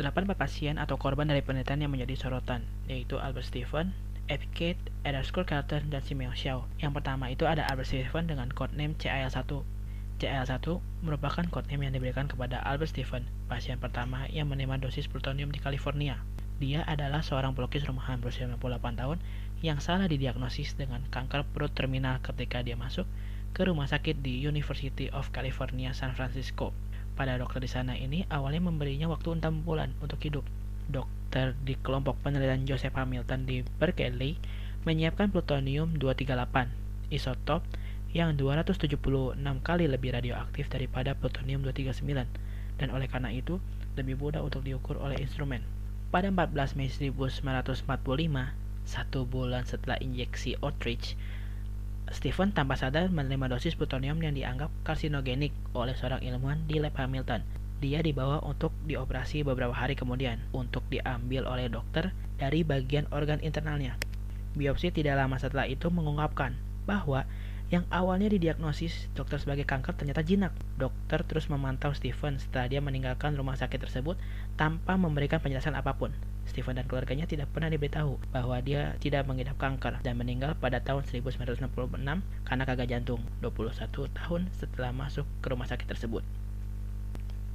Delapan pasien atau korban dari penelitian yang menjadi sorotan, yaitu Albert Stephen, F. Kate, Edward Carlton, dan Simeo Xiao. Yang pertama itu ada Albert Stephen dengan codename CAL1. CAL1 merupakan codename yang diberikan kepada Albert Stephen, pasien pertama yang menerima dosis plutonium di California. Dia adalah seorang pelukis rumahan berusia 98 tahun yang salah didiagnosis dengan kanker perut terminal ketika dia masuk ke rumah sakit di University of California San Francisco. Pada dokter di sana ini awalnya memberinya waktu 6 bulan untuk hidup. Dokter di kelompok penelitian Joseph Hamilton di Berkeley menyiapkan plutonium 238, isotop yang 276 kali lebih radioaktif daripada plutonium 239 dan oleh karena itu lebih mudah untuk diukur oleh instrumen. Pada 14 Mei 1945, satu bulan setelah injeksi Outreach, Stephen tanpa sadar menerima dosis plutonium yang dianggap karsinogenik oleh seorang ilmuwan di lab Hamilton. Dia dibawa untuk dioperasi beberapa hari kemudian untuk diambil oleh dokter dari bagian organ internalnya. Biopsi tidak lama setelah itu mengungkapkan bahwa yang awalnya didiagnosis dokter sebagai kanker ternyata jinak. Dokter terus memantau Stephen setelah dia meninggalkan rumah sakit tersebut tanpa memberikan penjelasan apa pun. Stephen dan keluarganya tidak pernah diberitahu bahwa dia tidak mengidap kanker dan meninggal pada tahun 1996 karena gagal jantung 21 tahun setelah masuk ke rumah sakit tersebut.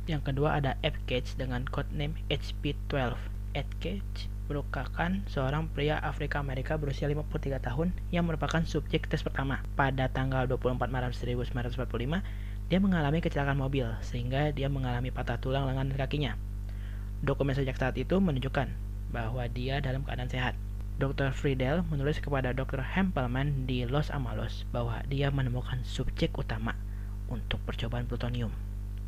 Yang kedua ada Ed Cage dengan codename HP12. Ed Cage merupakan seorang pria Afrika Amerika berusia 53 tahun yang merupakan subjek tes pertama. Pada tanggal 24 Maret 1945, dia mengalami kecelakaan mobil sehingga dia mengalami patah tulang lengan dan kakinya. Dokumen sejak saat itu menunjukkan bahwa dia dalam keadaan sehat. Dr. Friedel menulis kepada Dr. Hempelman di Los Amalos bahwa dia menemukan subjek utama untuk percobaan plutonium.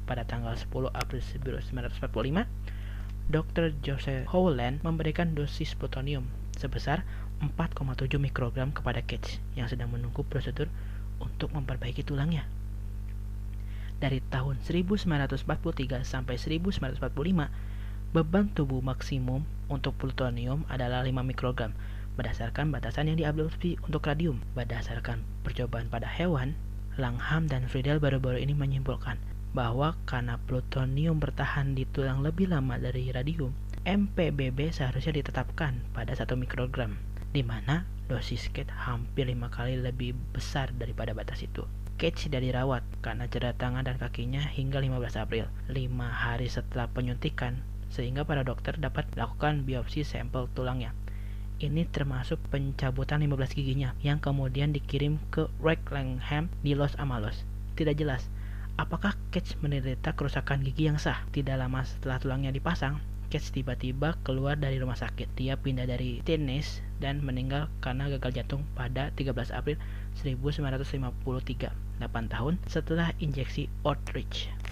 Pada tanggal 10 April 1945, Dr. Joseph Howland memberikan dosis plutonium sebesar 4,7 mikrogram kepada Cage yang sedang menunggu prosedur untuk memperbaiki tulangnya. Dari tahun 1943 sampai 1945, beban tubuh maksimum untuk plutonium adalah 5 mikrogram berdasarkan batasan yang diabsorpsi untuk radium. Berdasarkan percobaan pada hewan, Langham dan Friedel baru-baru ini menyimpulkan bahwa karena plutonium bertahan di tulang lebih lama dari radium, MPBB seharusnya ditetapkan pada 1 mikrogram, di mana dosis Kate hampir lima kali lebih besar daripada batas itu. Kate tidak dirawat karena cedera tangan dan kakinya hingga 15 April, lima hari setelah penyuntikan, sehingga para dokter dapat melakukan biopsi sampel tulangnya. Ini termasuk pencabutan 15 giginya yang kemudian dikirim ke Rockingham di Los Amalos. Tidak jelas Apakah Cage menderita kerusakan gigi yang sah? Tidak lama setelah tulangnya dipasang, Cage tiba-tiba keluar dari rumah sakit. Dia pindah dari Tennessee dan meninggal karena gagal jantung pada 13 April 1953, 8 tahun setelah injeksi Outreach.